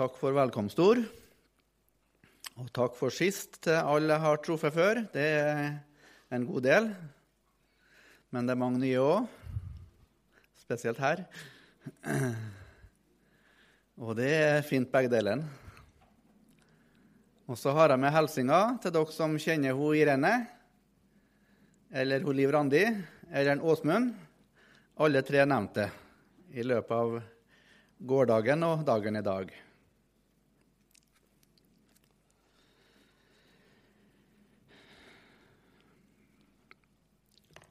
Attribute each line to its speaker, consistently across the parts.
Speaker 1: Takk for velkomstord. Og takk for sist til alle jeg har truffet før. Det er en god del. Men det er mange nye òg, spesielt her. Og det er fint, begge delene. Og så har jeg med hilsinga til dere som kjenner hun Irene, eller hun Liv Randi, eller en Åsmund. Alle tre nevnte i løpet av gårsdagen og dagen i dag.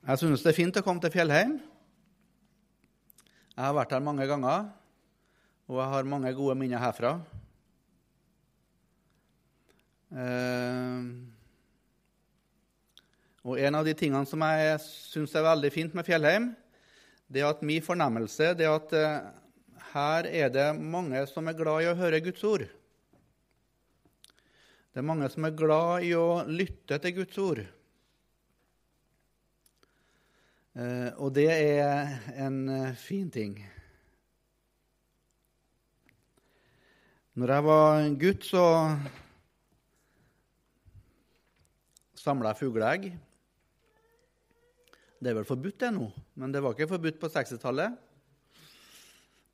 Speaker 1: Jeg synes det er fint å komme til Fjellheim. Jeg har vært her mange ganger, og jeg har mange gode minner herfra. Eh, og en av de tingene som jeg syns er veldig fint med Fjellheim, det er at min fornemmelse det er at eh, her er det mange som er glad i å høre Guds ord. Det er mange som er glad i å lytte til Guds ord. Eh, og det er en eh, fin ting. Når jeg var en gutt, så samla jeg fugleegg. Det er vel forbudt, det nå, men det var ikke forbudt på 60-tallet.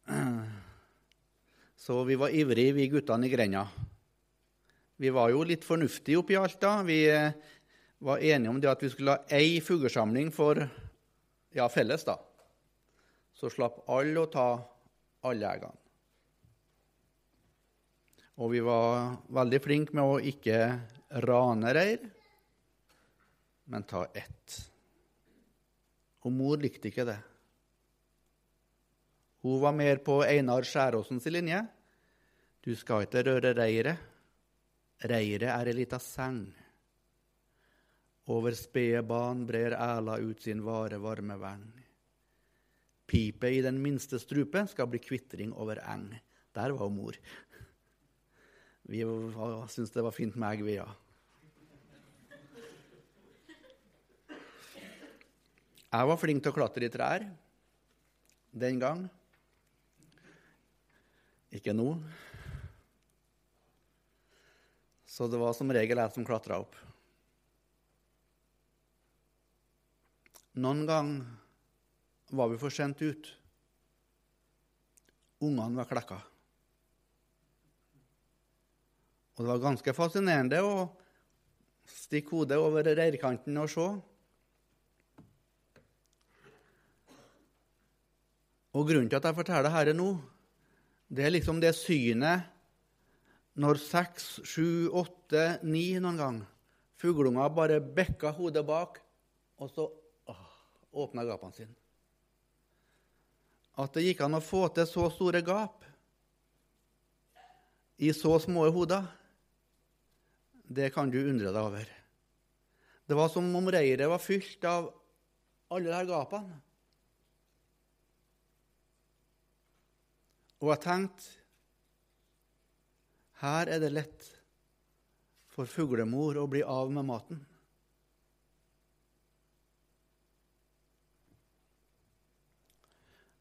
Speaker 1: Så vi var ivrige, vi guttene i grenda. Vi var jo litt fornuftige oppi alt da. Vi eh, var enige om det at vi skulle ha ei fuglesamling for ja, felles, da. Så slapp alle å ta alle eggene. Og vi var veldig flinke med å ikke rane reir, men ta ett. Og mor likte ikke det. Hun var mer på Einar Skjæråsens linje. Du skal ikke røre reiret. Reiret er ei lita seng. Over spedbarn brer æla ut sin vare varme veng. Pipet i den minste strupe skal bli kvitring over eng. Der var mor. Vi syntes det var fint med egg, vi, ja. Jeg var flink til å klatre i trær den gang. Ikke nå. Så det var som regel jeg som klatra opp. Noen gang var vi for sent ut. Ungene var klekka. Og det var ganske fascinerende å stikke hodet over reirkanten og se. Og grunnen til at jeg forteller dette nå, det er liksom det synet når seks, sju, åtte, ni noen gang fugleunger bare bekka hodet bak, og så åpna gapene sine. At det gikk an å få til så store gap i så små hoder, det kan du undre deg over. Det var som om reiret var fylt av alle disse gapene. Og jeg tenkte her er det lett for fuglemor å bli av med maten.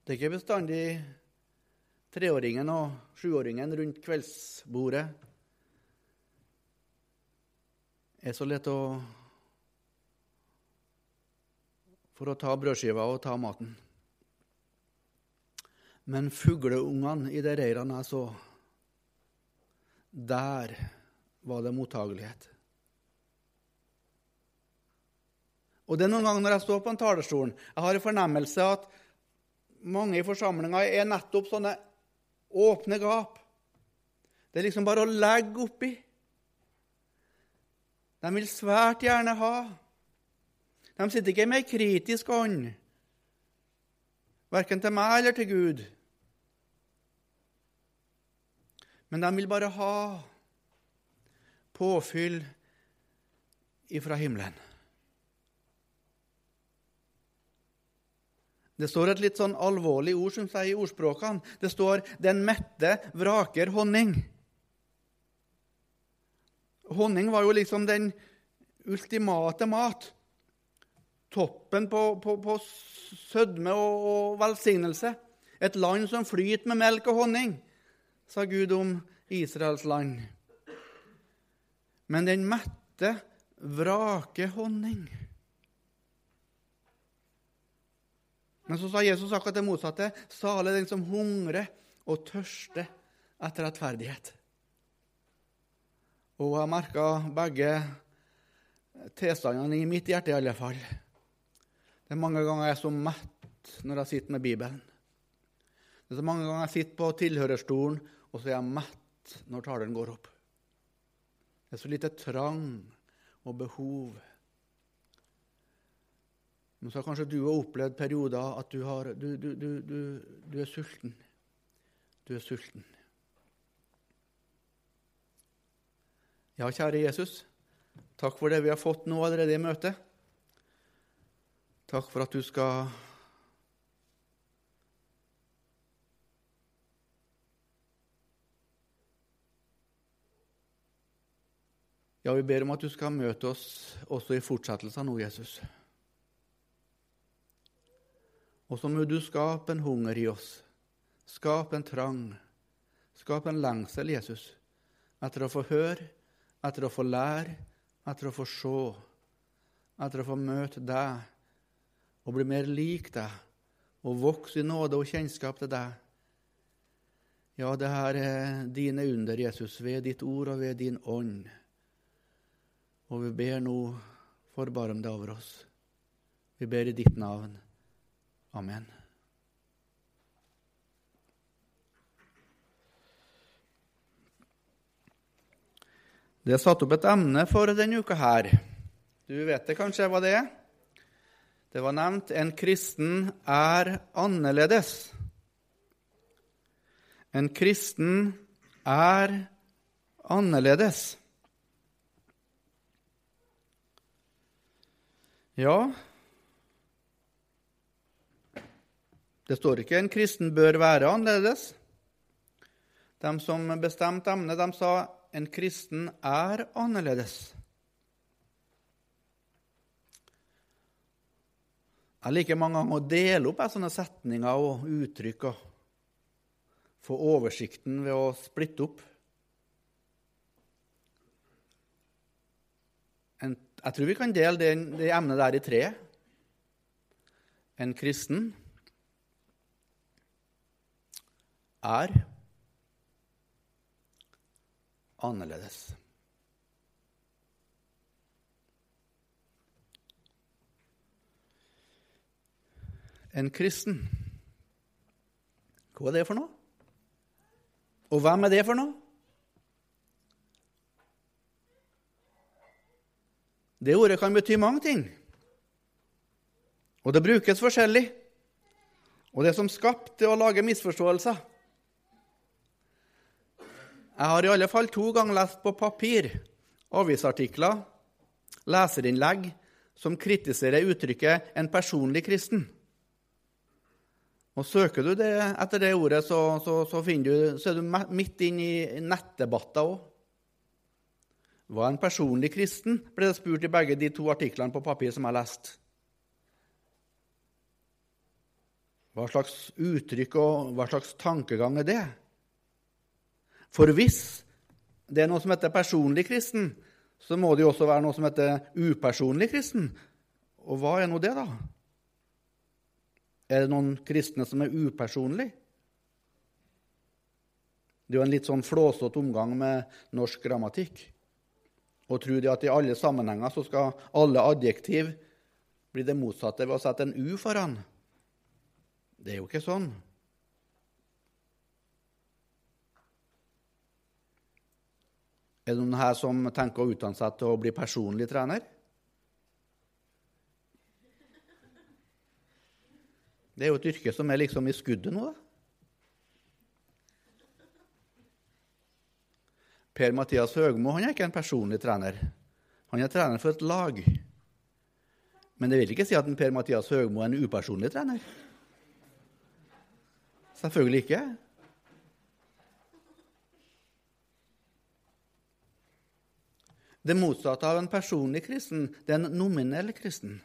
Speaker 1: Det er ikke bestandig treåringen og sjuåringen rundt kveldsbordet er så lett å for å ta brødskiva og ta maten. Men fugleungene i de reirene jeg så, der var det mottagelighet. Og det er noen ganger når jeg står på en talerstolen, jeg har en fornemmelse at mange i forsamlinga er nettopp sånne åpne gap. Det er liksom bare å legge oppi. De vil svært gjerne ha. De sitter ikke med ei kritisk ånd, verken til meg eller til Gud. Men de vil bare ha påfyll ifra himmelen. Det står et litt sånn alvorlig ord som sier i ordspråkene. Det står 'den mette vraker honning'. Honning var jo liksom den ultimate mat. Toppen på, på, på sødme og, og velsignelse. Et land som flyter med melk og honning. sa Gud om Israels land. Men den mette vraker honning. Men så sa Jesus akkurat det motsatte. Salig den som hungrer og tørster etter rettferdighet. Og jeg merka begge tilstandene i mitt hjerte, i alle fall. Det er mange ganger jeg er så mett når jeg sitter med Bibelen. Det er så mange ganger jeg sitter på tilhørerstolen, og så er jeg mett når talen går opp. Det er så lite trang og behov. Så har kanskje du òg opplevd perioder at du, har, du, du, du er sulten. Du er sulten. Ja, kjære Jesus, takk for det vi har fått nå allerede i møtet. Takk for at du skal Ja, vi ber om at du skal møte oss også i fortsettelsen nå, Jesus. Og så må du skape en hunger i oss, skape en trang, skape en lengsel, Jesus, etter å få høre, etter å få lære, etter å få se, etter å få møte deg og bli mer lik deg og vokse i nåde og kjennskap til deg. Ja, det her er dine under, Jesus, ved ditt ord og ved din ånd. Og vi ber nå, forbarm deg over oss. Vi ber i ditt navn. Amen. Det er satt opp et emne for denne uka her. Du vet det kanskje hva det er? Det var nevnt 'En kristen er annerledes'. En kristen er annerledes. Ja, det står ikke 'en kristen bør være annerledes'. De som bestemte emnet, de sa 'en kristen er annerledes'. Jeg liker mange ganger å dele opp sånne setninger og uttrykk og få oversikten ved å splitte opp. Jeg tror vi kan dele det, emnet der i tre. En kristen er annerledes. En kristen, hva er det for noe? Og hvem er det for noe? Det ordet kan bety mange ting. Og det brukes forskjellig. Og det som skapt til å lage misforståelser. Jeg har i alle fall to ganger lest på papir avisartikler, leserinnlegg, som kritiserer uttrykket 'en personlig kristen'. Og Søker du det etter det ordet, så, så, så, du, så er du midt inn i nettdebatter òg var en personlig kristen, ble det spurt i begge de to artiklene på papir som jeg leste. Hva slags uttrykk og hva slags tankegang er det? For hvis det er noe som heter personlig kristen, så må det jo også være noe som heter upersonlig kristen. Og hva er nå det, da? Er det noen kristne som er upersonlige? Det er jo en litt sånn flåsete omgang med norsk grammatikk og tro de at i alle sammenhenger så skal alle adjektiv bli det motsatte ved å sette en U foran. Det er jo ikke sånn. Er det noen her som tenker å utdanne seg til å bli personlig trener? Det er jo et yrke som er liksom i skuddet nå, da. Per-Mathias Høgmo han er ikke en personlig trener. Han er trener for et lag. Men det vil ikke si at Per-Mathias Høgmo er en upersonlig trener. Selvfølgelig ikke. Det motsatte av en personlig kristen, det er en nominell kristen.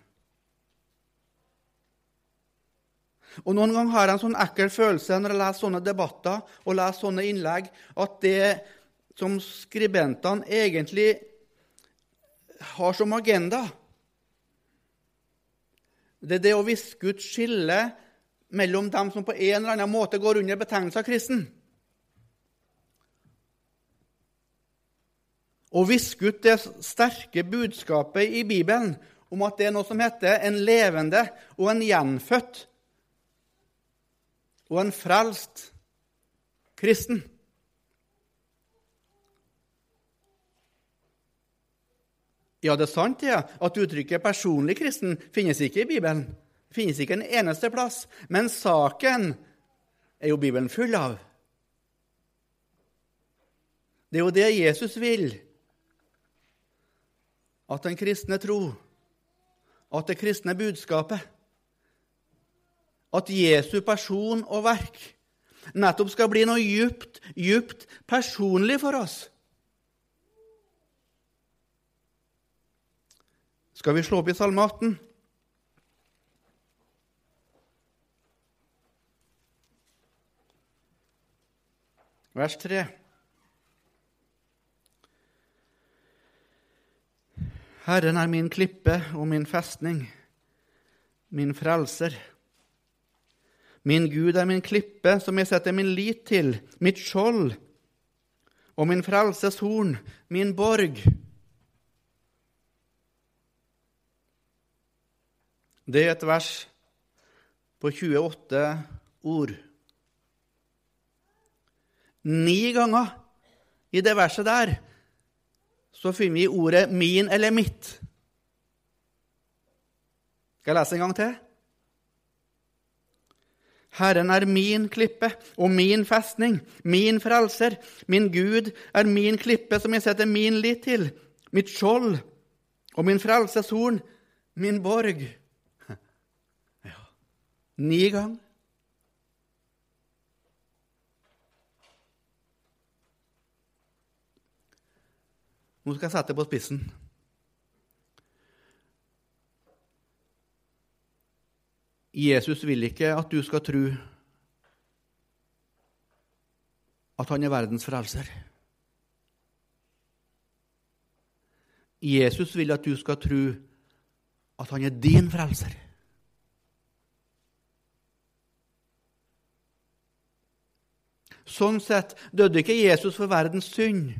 Speaker 1: Og Noen ganger har jeg en sånn ekkel følelse når jeg leser sånne debatter og leser sånne innlegg, at det som skribentene egentlig har som agenda, det er det å viske ut skillet mellom dem som på en eller annen måte går under betegnelsen kristen. Og viske ut det sterke budskapet i Bibelen om at det er noe som heter en levende og en gjenfødt og en frelst kristen. Ja, det er sant ja, at uttrykket 'personlig kristen' finnes ikke i Bibelen. Det finnes ikke en eneste plass. Men saken er jo Bibelen full av. Det er jo det Jesus vil. At den kristne tro, at det kristne budskapet, at Jesu person og verk nettopp skal bli noe djupt, djupt personlig for oss. Skal vi slå opp i Salme 18? Vers 3. Herren er min klippe og min festning, min frelser. Min Gud er min klippe, som jeg setter min lit til, mitt skjold og min frelses horn, min borg. Det er et vers på 28 ord. Ni ganger i det verset der så finner vi ordet 'min' eller 'mitt'. Skal jeg lese en gang til? Herren er min klippe og min festning, min frelser. Min Gud er min klippe som jeg setter min lit til, mitt skjold og min frelseshorn, min borg. Ni ganger. Nå skal jeg sette det på spissen. Jesus vil ikke at du skal tro at han er verdens frelser. Jesus vil at du skal tro at han er din frelser. Sånn sett døde ikke Jesus for verdens synd.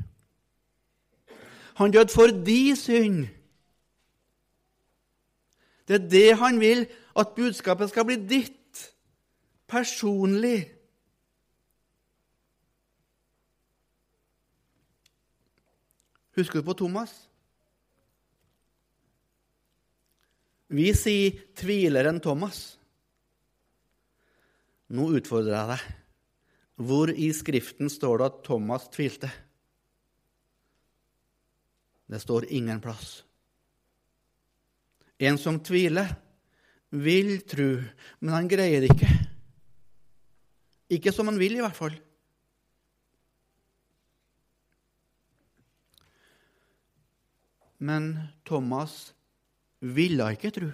Speaker 1: Han døde for de synd. Det er det han vil, at budskapet skal bli ditt, personlig. Husker du på Thomas? Vi sier 'tvileren Thomas'. Nå utfordrer jeg deg. Hvor i Skriften står det at Thomas tvilte? Det står ingen plass. En som tviler, vil tro, men han greier ikke. Ikke som han vil, i hvert fall. Men Thomas ville ikke tro.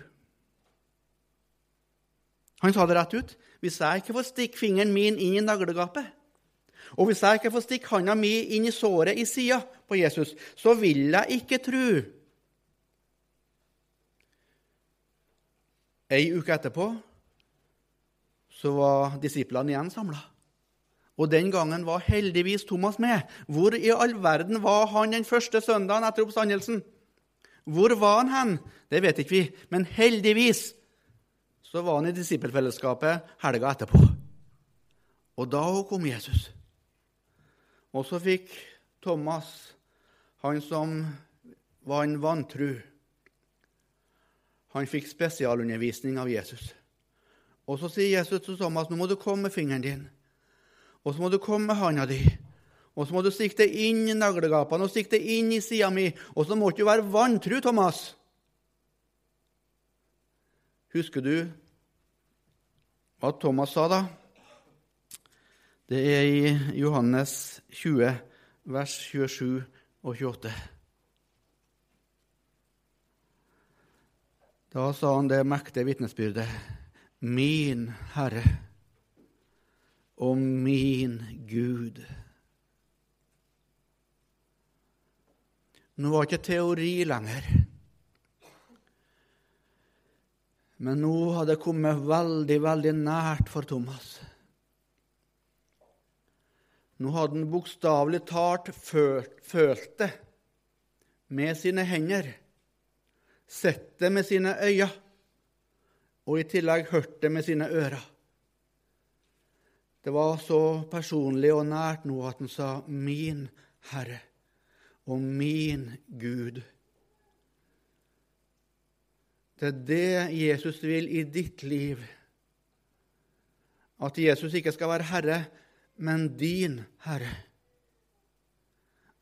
Speaker 1: Han sa det rett ut. Hvis jeg ikke får stikke fingeren min inn i naglegapet, og hvis jeg ikke får stikke handa mi inn i såret i sida på Jesus, så vil jeg ikke tro. Ei uke etterpå så var disiplene igjen samla. Og den gangen var heldigvis Thomas med. Hvor i all verden var han den første søndagen etter oppstandelsen? Hvor var han hen? Det vet ikke vi, men heldigvis så var han i disippelfellesskapet helga etterpå. Og da kom Jesus. Og så fikk Thomas, han som var en vantru, han fikk spesialundervisning av Jesus. Og så sier Jesus til Thomas nå må du komme med fingeren din, og så må du komme med handa di. Og så må du stikke inn i naglegapene og stikke inn i sida mi. Og så må du være vantru, Thomas. Husker du hva Thomas sa da? Det er i Johannes 20, vers 27 og 28. Da sa han det mektige vitnesbyrdet. min Herre og min Gud. Nå var ikke teori lenger. Men nå hadde det kommet veldig, veldig nært for Thomas. Nå hadde han bokstavelig talt følt det med sine hender, sett det med sine øyne og i tillegg hørt det med sine ører. Det var så personlig og nært nå at han sa 'min Herre' og 'min Gud'. Det er det Jesus vil i ditt liv. At Jesus ikke skal være herre, men din herre.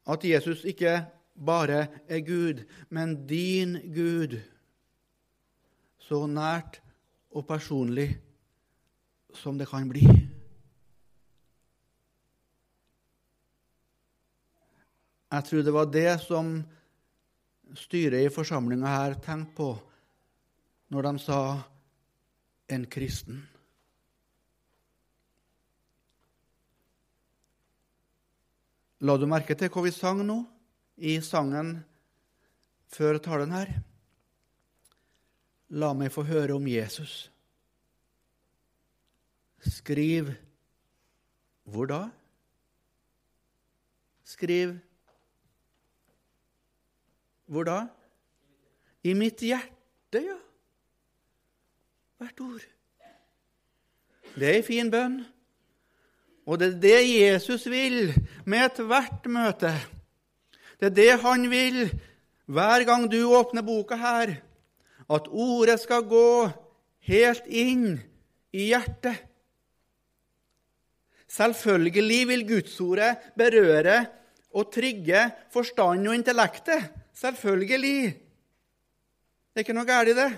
Speaker 1: At Jesus ikke bare er Gud, men din Gud. Så nært og personlig som det kan bli. Jeg tror det var det som styret i forsamlinga her tenkte på når de sa 'en kristen'. La du merke til hva vi sang nå i sangen før talen her? La meg få høre om Jesus. Skriv hvor da? Skriv hvor da? I mitt hjerte, ja hvert ord. Det er ei en fin bønn. Og det er det Jesus vil med ethvert møte. Det er det han vil hver gang du åpner boka her, at ordet skal gå helt inn i hjertet. Selvfølgelig vil Gudsordet berøre og trygge forstand og intellektet. Selvfølgelig. Det er ikke noe galt i det.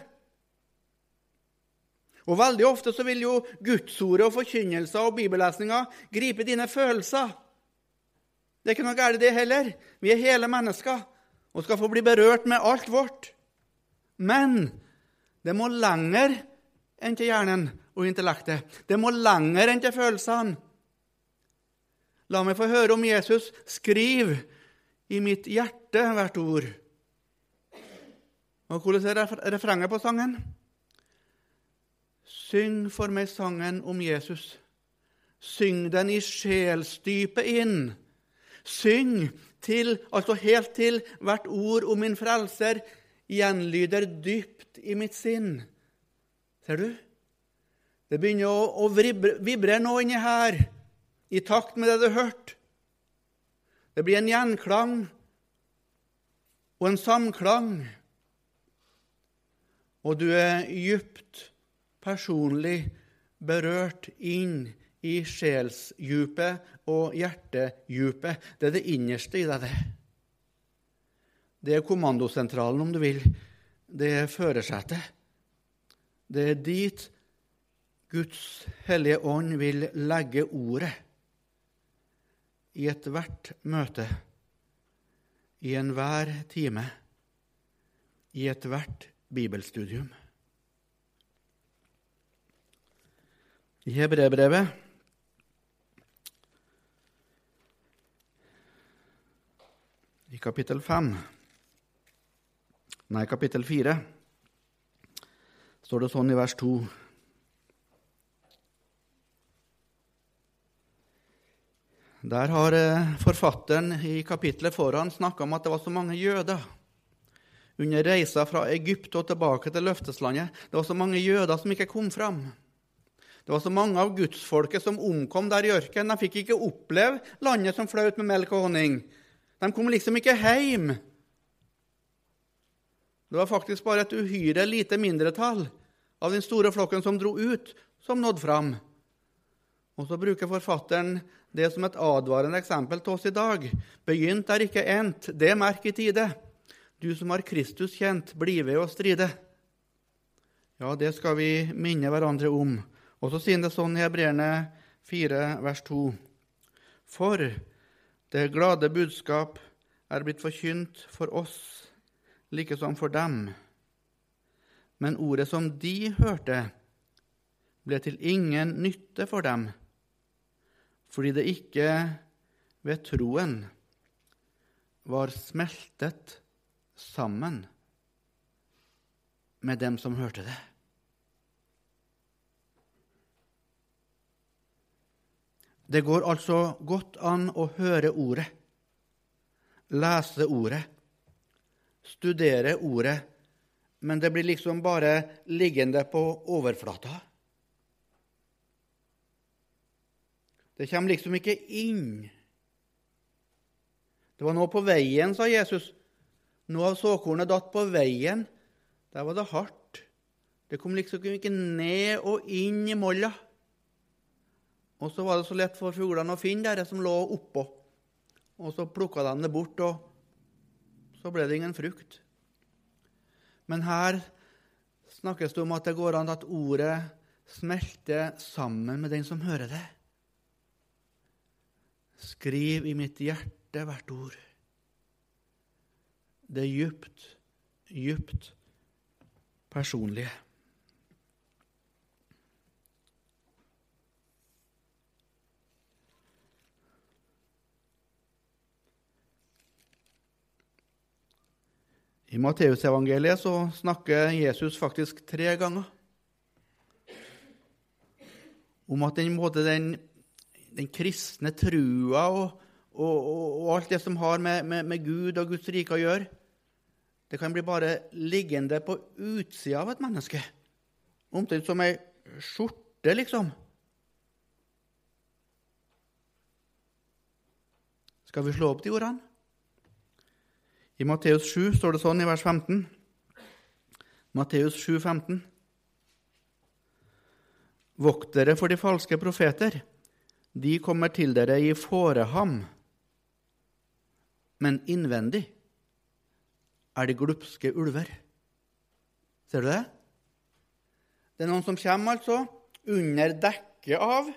Speaker 1: Og Veldig ofte så vil jo Gudsordet og forkynnelser og bibellesninger gripe dine følelser. Det er ikke noe galt det heller. Vi er hele mennesker og skal få bli berørt med alt vårt. Men det må lenger enn til hjernen og intellektet. Det må lenger enn til følelsene. La meg få høre om Jesus. Skriv i mitt hjerte hvert ord. Og Hvordan er refrenget på sangen? Syng for meg sangen om Jesus. Syng den i sjelsdypet inn. Syng til, altså helt til hvert ord om min frelser gjenlyder dypt i mitt sinn. Ser du? Det begynner å, å vibre nå inni her, i takt med det du har hørt. Det blir en gjenklang og en samklang. Og du er djupt personlig berørt inn i sjelsdjupet og hjertedjupet. Det er det innerste i deg, det. Det er kommandosentralen, om du vil. Det er førersetet. Det er dit Guds hellige ånd vil legge ordet i ethvert møte, i enhver time, i ethvert bibelstudium. I Hebrebrevet. I kapittel 5, nei, kapittel 4, står det sånn i vers 2. Der har eh, forfatteren i kapittelet foran snakka om at det var så mange jøder under reisa fra Egypt og tilbake til løfteslandet. Det var så mange jøder som ikke kom fram. Det var så mange av gudsfolket som omkom der i ørkenen. De fikk ikke oppleve landet som flaut med melk og honning. De kom liksom ikke hjem. Det var faktisk bare et uhyre lite mindretall av den store flokken som dro ut, som nådde fram. Og så bruker forfatteren det som et advarende eksempel til oss i dag. Begynt er ikke endt, det merk i tide. Du som har Kristus kjent, bli ved å stride. Ja, det skal vi minne hverandre om. Og så sier han det sånn i Hebreerne 4, vers 2.: For det glade budskap er blitt forkynt for oss, like som for dem. Men ordet som de hørte, ble til ingen nytte for dem, fordi det ikke ved troen var smeltet sammen med dem som hørte det. Det går altså godt an å høre ordet, lese ordet, studere ordet, men det blir liksom bare liggende på overflata. Det kommer liksom ikke inn. Det var noe på veien, sa Jesus. Noe av såkornet datt på veien. Der var det hardt. Det kom liksom ikke ned og inn i molla. Og så var det så lett for fuglene å finne det som lå oppå. Og så plukka de det bort, og så ble det ingen frukt. Men her snakkes det om at det går an at ordet smelter sammen med den som hører det. Skriv i mitt hjerte hvert ord. Det er djupt, djupt personlige. I Matteusevangeliet så snakker Jesus faktisk tre ganger om at den, den, den kristne trua og, og, og, alt det som har med, med, med, Gud og Guds rike å gjøre, det kan bli bare liggende på utsida av et menneske. Omtrent som ei skjorte, liksom. Skal vi slå opp de ordene? I Matteus 7 står det sånn i vers 15. Matteus 7, 15. Vokt dere for de falske profeter. De kommer til dere i fåreham, men innvendig er de glupske ulver. Ser du det? Det er noen som kommer altså under dekket av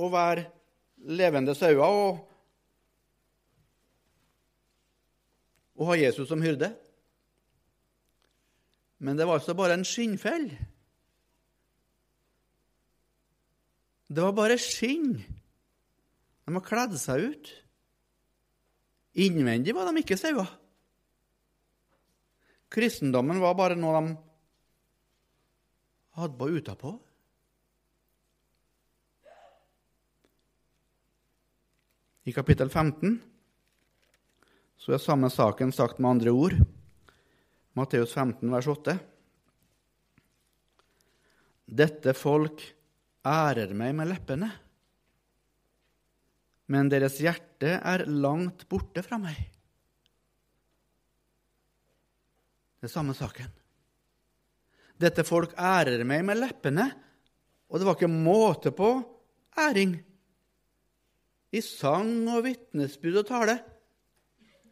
Speaker 1: å være levende sauer og å ha Jesus som hyrde. Men det var altså bare en skinnfell. Det var bare skinn. De har kledd seg ut. Innvendig var de ikke sauer. Kristendommen var bare noe de hadde på utapå. I kapittel 15 så er samme saken sagt med andre ord. Matteus 15, vers 8. Dette folk ærer meg med leppene, men deres hjerte er langt borte fra meg. Det er samme saken. Dette folk ærer meg med leppene, og det var ikke måte på æring. I sang og vitnesbyrd og tale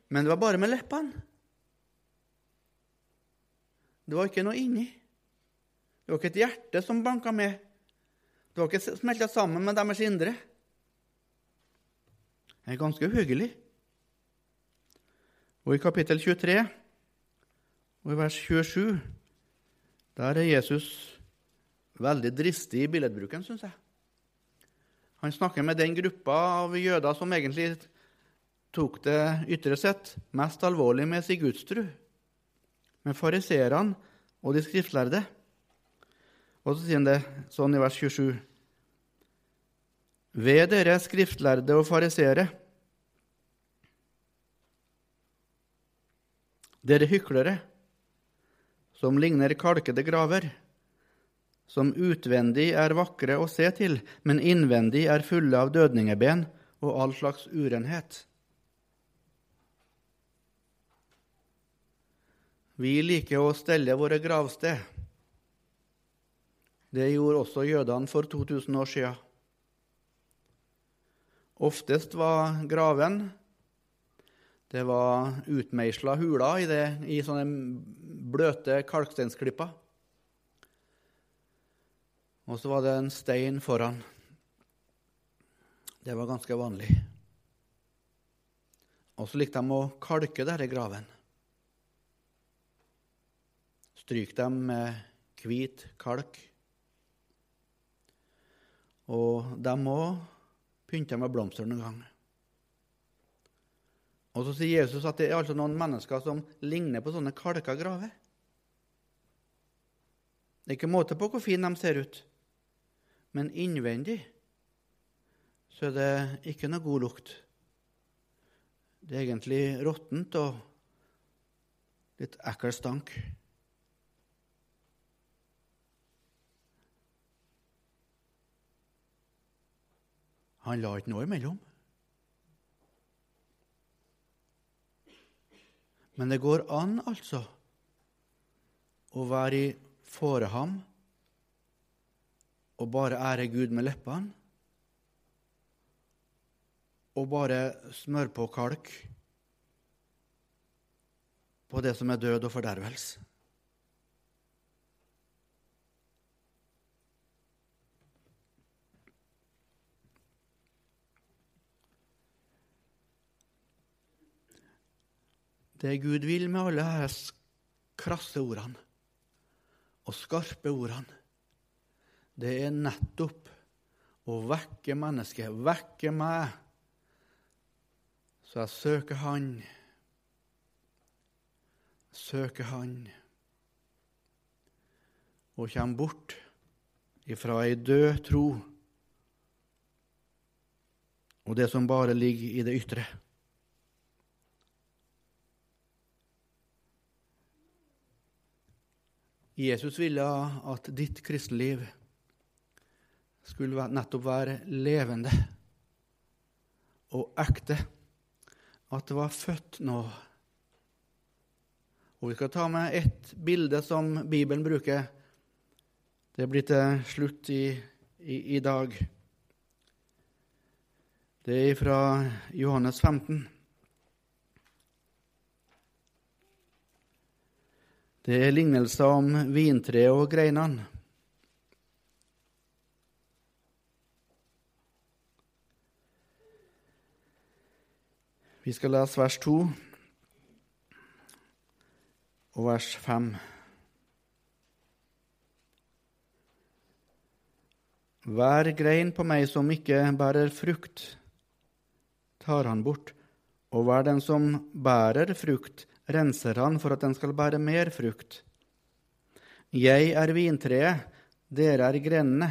Speaker 1: men det var bare med leppene. Det var ikke noe inni. Det var ikke et hjerte som banka med. Det var ikke smelta sammen med deres indre. Det er ganske uhyggelig. Og i kapittel 23 og i vers 27 der er Jesus veldig dristig i billedbruken, syns jeg. Han snakker med den gruppa av jøder som egentlig tok det ytre sett mest alvorlig med sin gudstru, med fariseerne og de skriftlærde. Og så sier han det sånn i vers 27.: Ved dere skriftlærde og farisere, dere hyklere, som ligner kalkede graver, som utvendig er vakre å se til, men innvendig er fulle av dødningeben og all slags urenhet. Vi liker å stelle våre gravsted. Det gjorde også jødene for 2000 år siden. Oftest var graven det var utmeisla huler i, det, i sånne bløte kalksteinsklipper. Og så var det en stein foran. Det var ganske vanlig. Og så likte de å kalke denne graven. Stryk dem med hvit kalk. Og de må pynte med blomster noen gang. Og så sier Jesus at det er altså noen mennesker som ligner på sånne kalka graver. Det er ikke måte på hvor fine de ser ut, men innvendig så er det ikke noe god lukt. Det er egentlig råttent og litt ekkel stank. Han la ikke noe imellom. Men det går an, altså, å være i foreham og bare ære Gud med leppene, og bare smøre på kalk på det som er død og fordervelse. Det Gud vil med alle disse krasse ordene. Og skarpe ordene, det er nettopp å vekke mennesket, vekke meg, så jeg søker Han. Søker Han. Og kommer bort ifra ei død tro. Og det som bare ligger i det ytre. Jesus ville at ditt kristenliv skulle nettopp være levende og ekte. At det var født nå. Og Vi skal ta med ett bilde som Bibelen bruker. Det blir til slutt i, i, i dag. Det er fra Johannes 15. Det er lignelser om vintreet og greinene. Vi skal lese vers 2 og vers 5. Hver grein på meg som ikke bærer frukt, tar han bort, og hver den som bærer frukt, renser han for at den skal bære mer frukt. Jeg er vintreet, dere er grenene.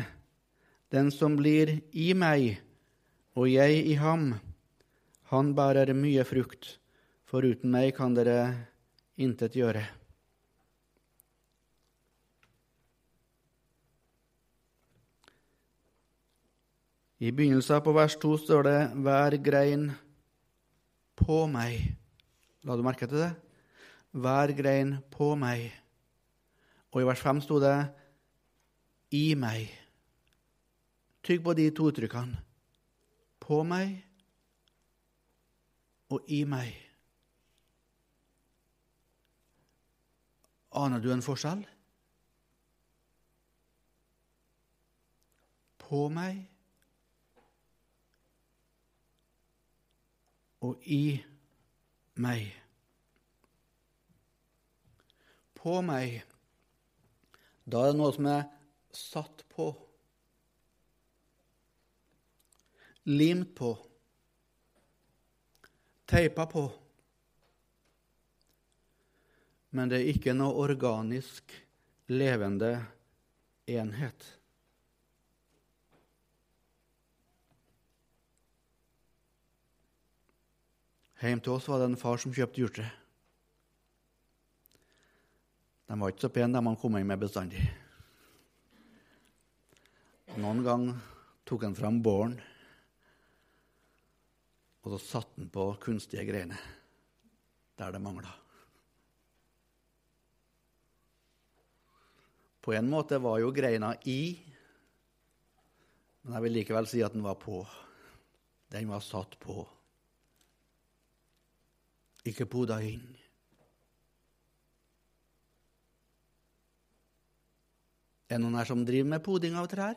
Speaker 1: Den som blir i meg og jeg i ham, han bærer mye frukt, for uten meg kan dere intet gjøre. I begynnelsen på vers 2 står det 'hver grein på meg'. La du merke til det? Hver grein på meg. Og i vers 5 sto det i meg. Tygg på de to uttrykkene. På meg og i meg. Aner du en forskjell? På meg og i meg på meg, da er det noe som er satt på, limt på, teipa på. Men det er ikke noe organisk, levende enhet. Hjemme til oss var det en far som kjøpte hjorte. De var ikke så pene, de han kom inn med bestandig. Noen gang tok han fram båren, og så satte han på kunstige greiene der det mangla. På en måte var jo greina i, men jeg vil likevel si at den var på. Den var satt på, ikke poda inn. Er det noen her som driver med poding av trær?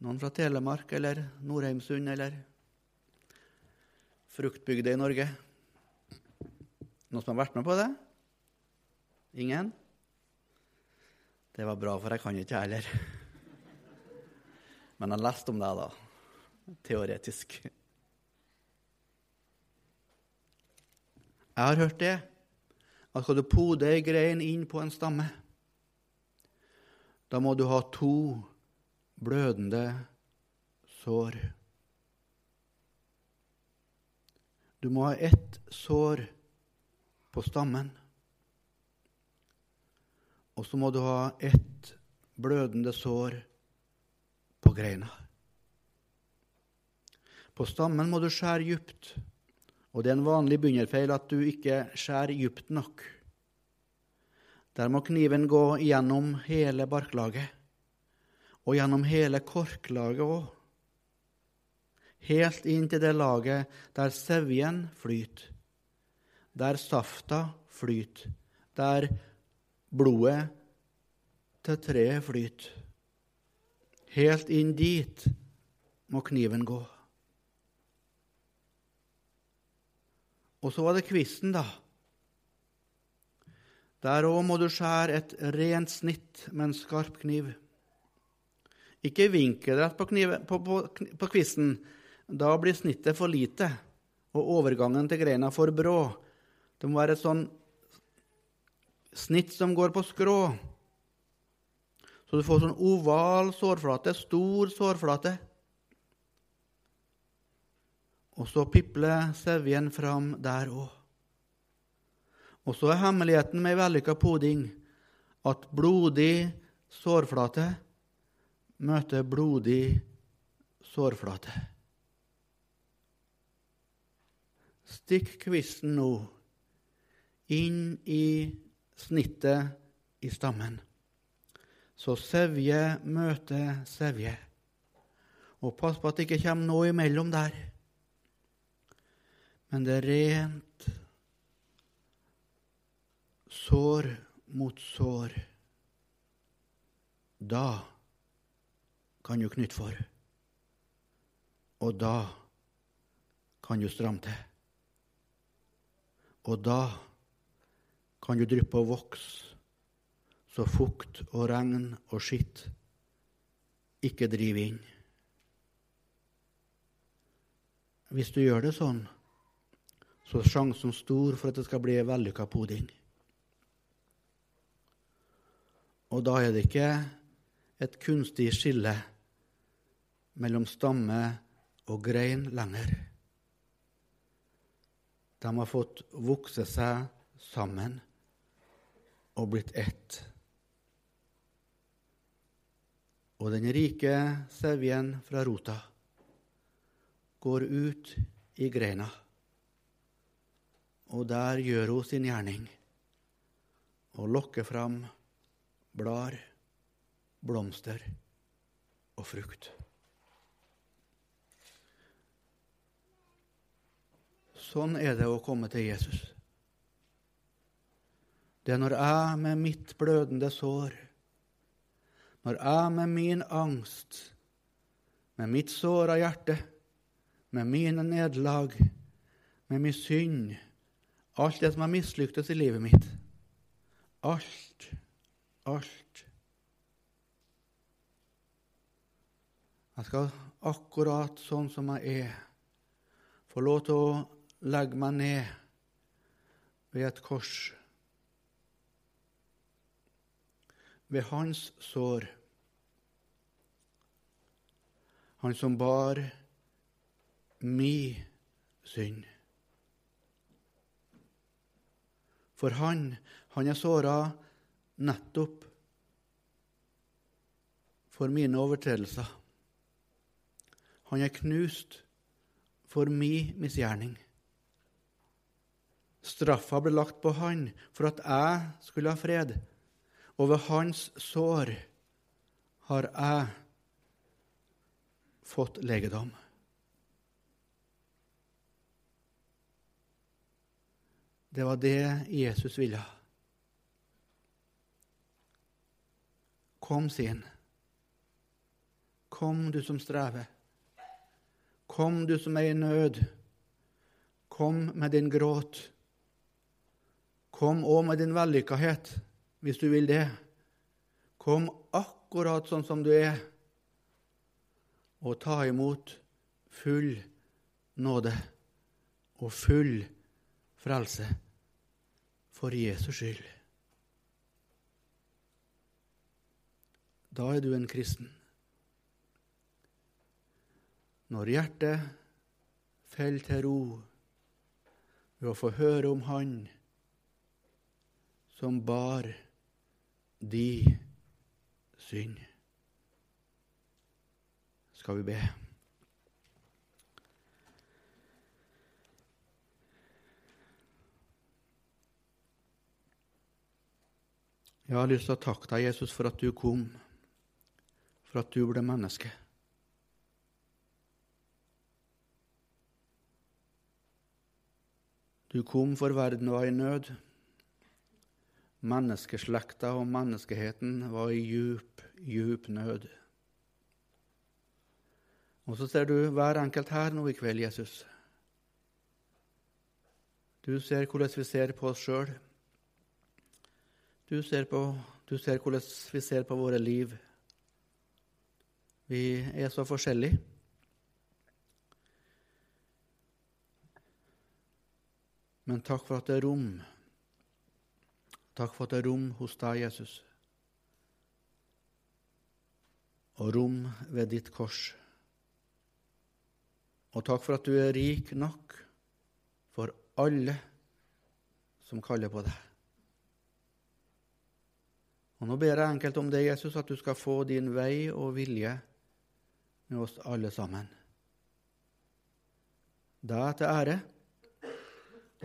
Speaker 1: Noen fra Telemark eller Nordheimsund eller fruktbygda i Norge? Noen som har vært med på det? Ingen? Det var bra, for jeg kan ikke heller. Men jeg leste om det, da. Teoretisk. Jeg har hørt det, at skal du pode ei grein inn på en stamme, da må du ha to blødende sår. Du må ha ett sår på stammen. Og så må du ha ett blødende sår på greina. På stammen må du skjære djupt, og det er en vanlig begynnerfeil at du ikke skjærer djupt nok. Der må kniven gå gjennom hele barklaget, og gjennom hele korklaget òg. Helt inn til det laget der sevjen flyter, der safta flyter, der blodet til treet flyter. Helt inn dit må kniven gå. Og så var det kvisten, da. Der òg må du skjære et rent snitt med en skarp kniv. Ikke vinkelrett på, knive, på, på, på kvisten. Da blir snittet for lite, og overgangen til greina for brå. Det må være et sånn snitt som går på skrå. Så du får sånn oval sårflate, stor sårflate. Og så pipler sevjen fram der òg. Og så er hemmeligheten med vellykka poding at blodig sårflate møter blodig sårflate. Stikk kvisten nå inn i snittet i stammen, så sevje møter sevje. Og pass på at det ikke kommer noe imellom der men det er rent sår mot sår. Da kan du knytte for, og da kan du stramme til. Og da kan du dryppe og vokse, så fukt og regn og skitt ikke driver inn. Hvis du gjør det sånn, så er sjansen stor for at det skal bli vellykka poding. Og da er det ikke et kunstig skille mellom stamme og grein lenger. De har fått vokse seg sammen og blitt ett. Og den rike sevjen fra rota går ut i greina og der gjør hun sin gjerning og lokker fram blar, blomster og frukt. Sånn er det å komme til Jesus. Det er når jeg med mitt blødende sår, når jeg med min angst, med mitt såra hjerte, med mine nederlag, med min synd, Alt det som har mislyktes i livet mitt. Alt. Alt. Jeg skal akkurat sånn som jeg er, få lov til å legge meg ned ved et kors. Ved hans sår. Han som bar mi synd. For han, han er såra nettopp for mine overtredelser. Han er knust for mi misgjerning. Straffa ble lagt på han for at jeg skulle ha fred, og ved hans sår har jeg fått legedom. Det var det Jesus ville. Kom, sier han. Kom, du som strever. Kom, du som er i nød. Kom med din gråt. Kom òg med din vellykkahet, hvis du vil det. Kom akkurat sånn som du er, og ta imot full nåde og full frelse for Jesus skyld. Da er du en kristen. Når hjertet faller til ro ved å få høre om Han som bar de synd. Skal vi be? Jeg har lyst til å takke deg, Jesus, for at du kom, for at du ble menneske. Du kom for verden var i nød. Menneskeslekta og menneskeheten var i djup, djup nød. Og så ser du hver enkelt her nå i kveld, Jesus. Du ser hvordan vi ser på oss sjøl. Du ser, på, du ser hvordan vi ser på våre liv. Vi er så forskjellige. Men takk for at det er rom. Takk for at det er rom hos deg, Jesus. Og rom ved ditt kors. Og takk for at du er rik nok for alle som kaller på deg. Og Nå ber jeg enkelt om det, Jesus, at du skal få din vei og vilje med oss alle sammen. Deg til ære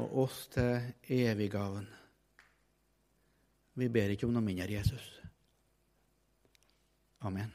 Speaker 1: og oss til eviggaven. Vi ber ikke om noe mindre, Jesus. Amen.